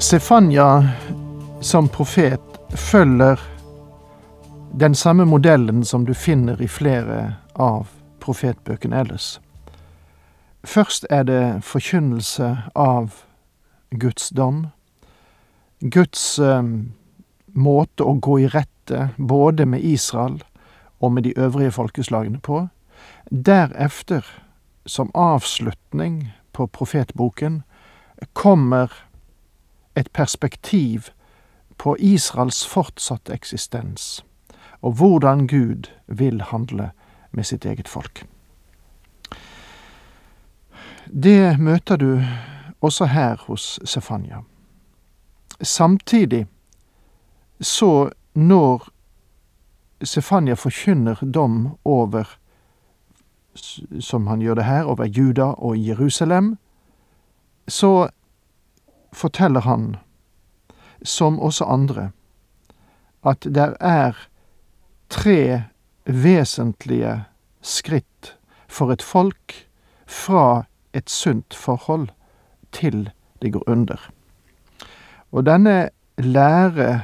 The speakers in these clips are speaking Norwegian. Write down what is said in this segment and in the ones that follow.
Sefanya som profet følger den samme modellen som du finner i flere av profetbøkene ellers. Først er det forkynnelse av Guds dom, Guds eh, måte å gå i rette både med Israel og med de øvrige folkeslagene på. Derefter, som avslutning på profetboken, kommer et perspektiv på Israels fortsatte eksistens, og hvordan Gud vil handle med sitt eget folk. Det møter du også her hos Sefanya. Samtidig så når Sefanya forkynner dom over, som han gjør det her, over Juda og Jerusalem, så forteller han, som også andre, at det er tre vesentlige skritt for et folk fra et sunt forhold til det går under. Og denne lære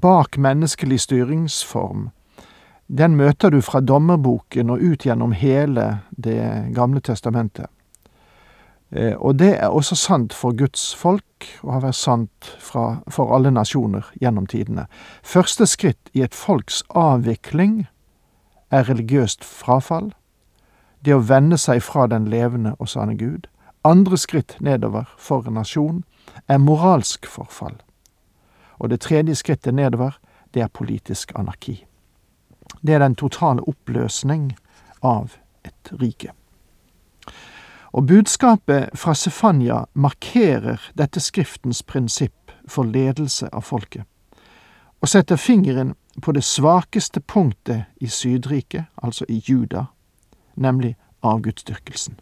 bak menneskelig styringsform, den møter du fra dommerboken og ut gjennom hele Det gamle testamentet. Eh, og det er også sant for Guds folk, og har vært sant fra, for alle nasjoner gjennom tidene. Første skritt i et folks avvikling er religiøst frafall, det å vende seg fra den levende og sanne Gud. Andre skritt nedover for en nasjon er moralsk forfall. Og det tredje skrittet nedover, det er politisk anarki. Det er den totale oppløsning av et rike. Og budskapet fra Sefanya markerer dette skriftens prinsipp for ledelse av folket, og setter fingeren på det svakeste punktet i Sydriket, altså i Juda, nemlig avgudsdyrkelsen.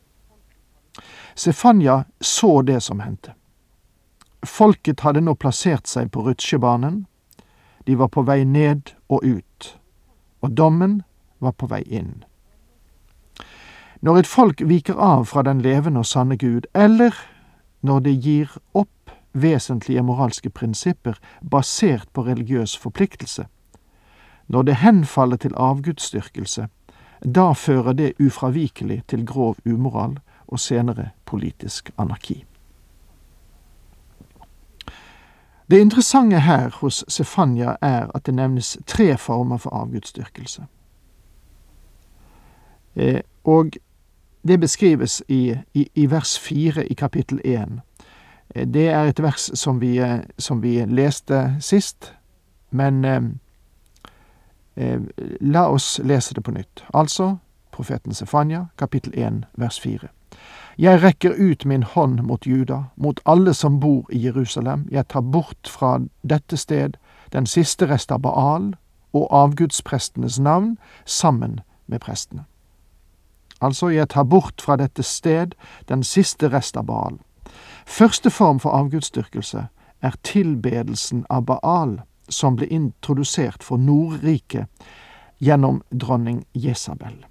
Sefanya så det som hendte. Folket hadde nå plassert seg på rutsjebanen, de var på vei ned og ut, og dommen var på vei inn. Når et folk viker av fra den levende og sanne Gud, eller når det gir opp vesentlige moralske prinsipper basert på religiøs forpliktelse, når det henfaller til avgudsdyrkelse, da fører det ufravikelig til grov umoral og senere politisk anarki. Det interessante her hos Sefanya er at det nevnes tre former for avgudsdyrkelse. Eh, og det beskrives i, i, i vers fire i kapittel én. Eh, det er et vers som vi, eh, som vi leste sist, men eh, eh, la oss lese det på nytt. Altså profeten Sefanya, kapittel én, vers fire. Jeg rekker ut min hånd mot Juda, mot alle som bor i Jerusalem. Jeg tar bort fra dette sted den siste rest av Baal og avgudsprestenes navn sammen med prestene. Altså, jeg tar bort fra dette sted den siste rest av Baal. Første form for avgudsdyrkelse er tilbedelsen av Baal, som ble introdusert for Nordriket gjennom dronning Jesabel.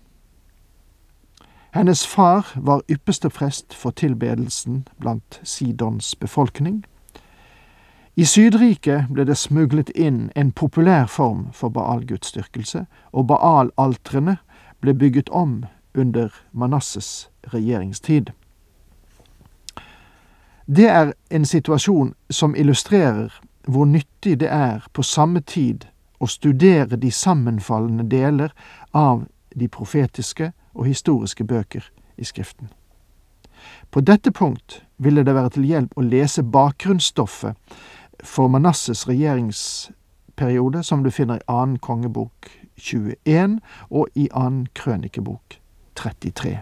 Hennes far var ypperste prest for tilbedelsen blant Sidons befolkning. I Sydriket ble det smuglet inn en populær form for Baal-gudsdyrkelse, og Baal-altrene ble bygget om under Manasses regjeringstid. Det er en situasjon som illustrerer hvor nyttig det er på samme tid å studere de sammenfallende deler av de profetiske og historiske bøker i Skriften. På dette punkt ville det være til hjelp å lese bakgrunnsstoffet for Manasses regjeringsperiode, som du finner i annen kongebok 21 og i annen krønikebok 33.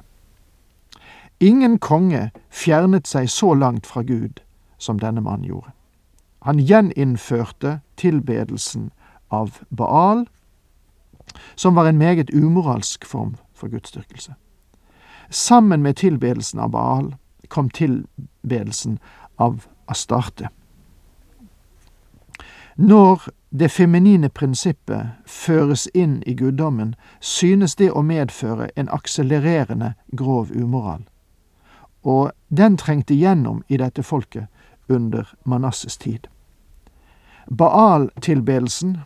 Ingen konge fjernet seg så langt fra Gud som denne mannen gjorde. Han gjeninnførte tilbedelsen av Baal, som var en meget umoralsk form for gudsdyrkelse. Sammen med tilbedelsen av Baal kom tilbedelsen av Astarte. Når det feminine prinsippet føres inn i guddommen, synes det å medføre en akselererende grov umoral. Og den trengte gjennom i dette folket under Manasses tid. Baal-tilbedelsen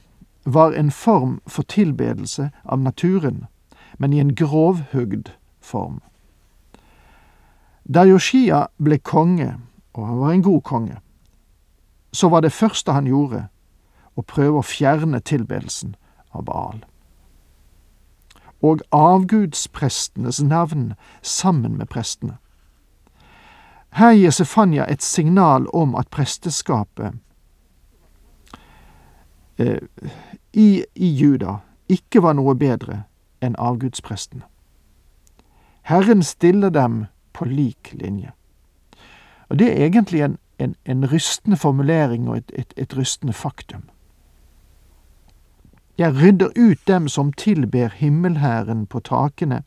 var en form for tilbedelse av naturen, men i en grovhugd form. Da Yoshia ble konge, og han var en god konge, så var det første han gjorde, å prøve å fjerne tilbedelsen av Baal. Og avgudsprestenes navn sammen med prestene. Her gir Sefanya et signal om at presteskapet eh, i, i Juda ikke var noe bedre enn avgudsprestene. Herren stiller dem på lik linje. Og Det er egentlig en, en, en rystende formulering og et, et, et rystende faktum. Jeg rydder ut dem som tilber himmelherren på takene,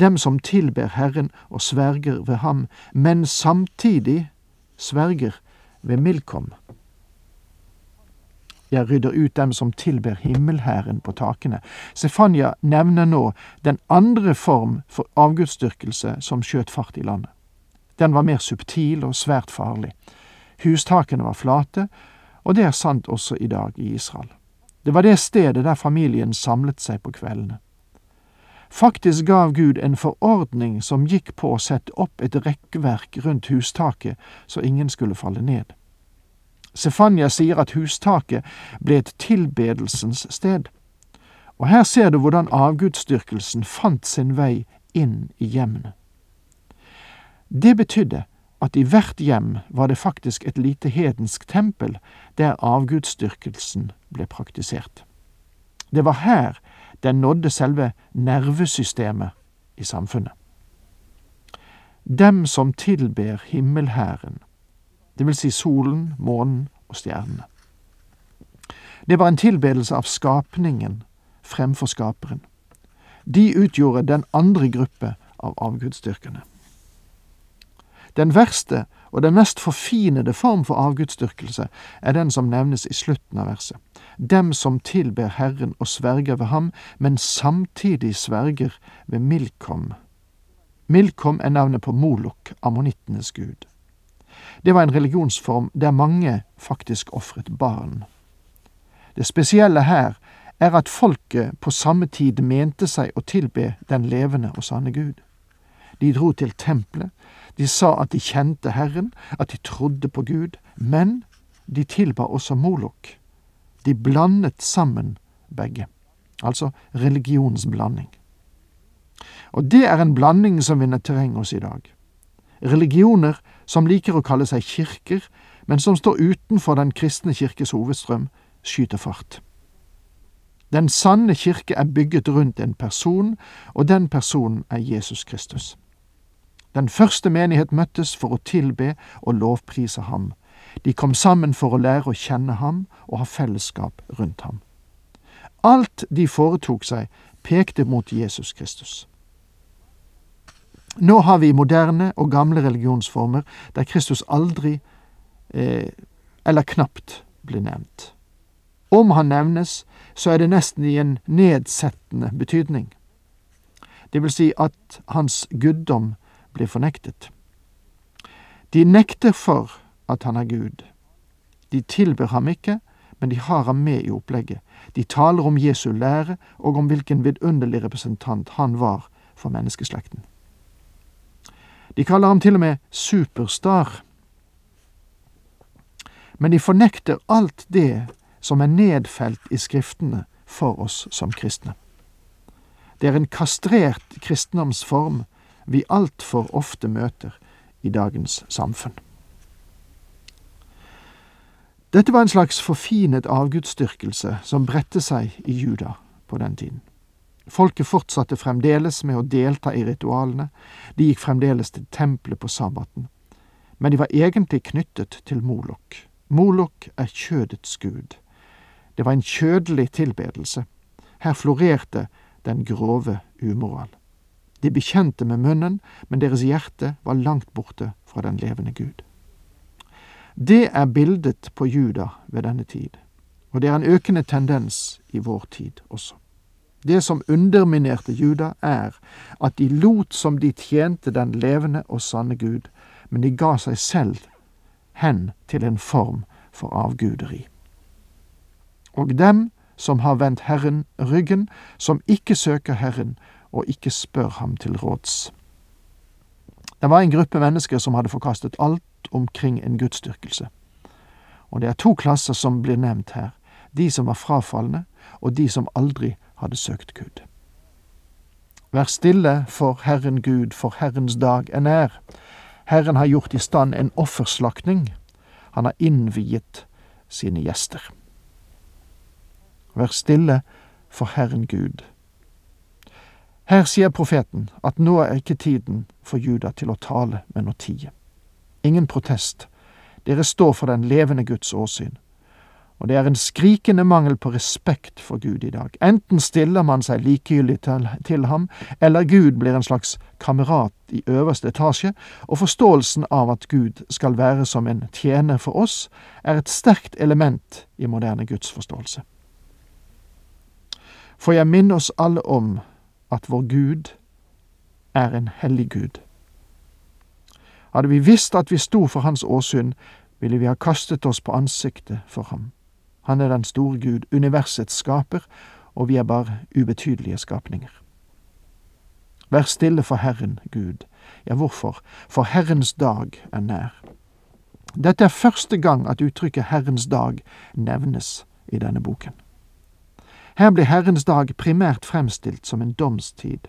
dem som tilber Herren og sverger ved ham, men samtidig sverger ved Milkom. Jeg rydder ut dem som tilber himmelherren på takene. Sefanya nevner nå den andre form for avgudsdyrkelse som skjøt fart i landet. Den var mer subtil og svært farlig. Hustakene var flate, og det er sant også i dag i Israel. Det var det stedet der familien samlet seg på kveldene. Faktisk gav Gud en forordning som gikk på å sette opp et rekkverk rundt hustaket så ingen skulle falle ned. Sefanya sier at hustaket ble et tilbedelsens sted, og her ser du hvordan avgudsdyrkelsen fant sin vei inn i hjemmene. Det betydde at i hvert hjem var det faktisk et lite hedensk tempel der avgudsdyrkelsen ble praktisert. Det var her den nådde selve nervesystemet i samfunnet. Dem som tilber himmelhæren, det vil si solen, månen og stjernene. Det var en tilbedelse av skapningen fremfor skaperen. De utgjorde den andre gruppe av avgudsdyrkerne. Den verste og den mest forfinede form for avgudsdyrkelse er den som nevnes i slutten av verset. Dem som tilber Herren og sverger ved ham, men samtidig sverger ved Milkom. Milkom er navnet på Molok, ammonittenes gud. Det var en religionsform der mange faktisk ofret barn. Det spesielle her er at folket på samme tid mente seg å tilbe den levende og sanne Gud. De dro til tempelet, de sa at de kjente Herren, at de trodde på Gud, men de tilba også Molok. De blandet sammen begge, altså religionsblanding. Og det er en blanding som vinner terreng hos i dag. Religioner som liker å kalle seg kirker, men som står utenfor den kristne kirkes hovedstrøm, skyter fart. Den sanne kirke er bygget rundt en person, og den personen er Jesus Kristus. Den første menighet møttes for å tilbe og lovprise ham. De kom sammen for å lære å kjenne ham og ha fellesskap rundt ham. Alt de foretok seg, pekte mot Jesus Kristus. Nå har vi moderne og gamle religionsformer der Kristus aldri, eh, eller knapt, blir nevnt. Om han nevnes, så er det nesten i en nedsettende betydning. Det vil si at hans guddom blir fornektet. De nekter for at han er Gud. De tilber ham ikke, men de har ham med i opplegget. De taler om Jesu lære og om hvilken vidunderlig representant han var for menneskeslekten. De kaller ham til og med superstar. Men de fornekter alt det som er nedfelt i Skriftene for oss som kristne. Det er en kastrert kristendomsform vi altfor ofte møter i dagens samfunn. Dette var en slags forfinet avgudsdyrkelse som bredte seg i Juda på den tiden. Folket fortsatte fremdeles med å delta i ritualene, de gikk fremdeles til tempelet på sabbaten. men de var egentlig knyttet til Molok. Molok er kjødets gud. Det var en kjødelig tilbedelse. Her florerte den grove umoral. De bekjente med munnen, men deres hjerte var langt borte fra den levende Gud. Det er bildet på Juda ved denne tid, og det er en økende tendens i vår tid også. Det som underminerte Juda, er at de lot som de tjente den levende og sanne Gud, men de ga seg selv hen til en form for avguderi. Og dem som har vendt Herren ryggen, som ikke søker Herren og ikke spør ham til råds. Det var en gruppe mennesker som hadde forkastet alt omkring en gudsdyrkelse. Og det er to klasser som blir nevnt her, de som var frafalne, og de som aldri hadde søkt Gud. Vær stille for Herren Gud, for Herrens dag er nær. Herren har gjort i stand en offerslakning. Han har innviet sine gjester. Vær stille for Herren Gud. Her sier profeten at nå er ikke tiden for Juda til å tale, men å tie. Ingen protest. Dere står for den levende Guds åsyn. Og det er en skrikende mangel på respekt for Gud i dag. Enten stiller man seg likegyldig til, til, ham, eller Gud blir en slags kamerat i øverste etasje, og forståelsen av at Gud skal være som en tjener for oss, er et sterkt element i moderne gudsforståelse. For jeg minner oss alle om at vår Gud er en hellig Gud. Hadde vi visst at vi sto for Hans åsyn, ville vi ha kastet oss på ansiktet for ham. Han er den store Gud, universets skaper, og vi er bare ubetydelige skapninger. Vær stille for Herren, Gud. Ja, hvorfor? For Herrens dag er nær. Dette er første gang at uttrykket Herrens dag nevnes i denne boken. Her blir Herrens dag primært fremstilt som en domstid.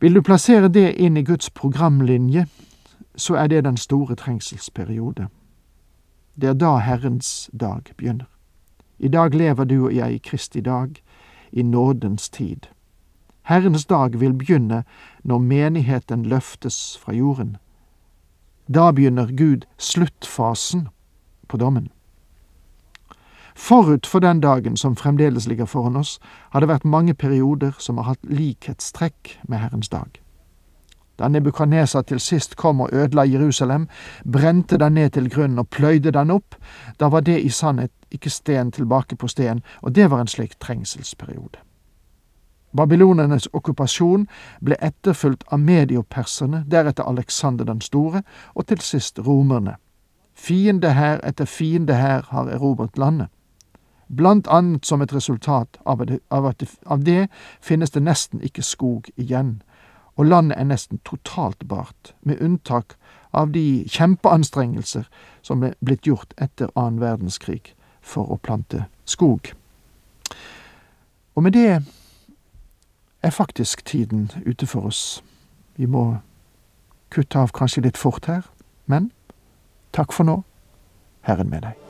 Vil du plassere det inn i Guds programlinje, så er det den store trengselsperiode. Det er da Herrens dag begynner. I dag lever du og jeg i Kristi dag, i nådens tid. Herrens dag vil begynne når menigheten løftes fra jorden. Da begynner Gud sluttfasen på dommen. Forut for den dagen som fremdeles ligger foran oss, har det vært mange perioder som har hatt likhetstrekk med Herrens dag. Da Nebukadneser til sist kom og ødela Jerusalem, brente den ned til grunnen og pløyde den opp, da var det i sannhet ikke sten tilbake på sten, og det var en slik trengselsperiode. Babylonernes okkupasjon ble etterfulgt av medioperserne, deretter Alexander den store, og til sist romerne. Fiende her etter fiende her har erobret landet. Blant annet som et resultat av det, av, det, av det finnes det nesten ikke skog igjen, og landet er nesten totalt bart, med unntak av de kjempeanstrengelser som ble blitt gjort etter annen verdenskrig for å plante skog. Og med det er faktisk tiden ute for oss. Vi må kutte av kanskje litt fort her, men takk for nå, Herren med deg.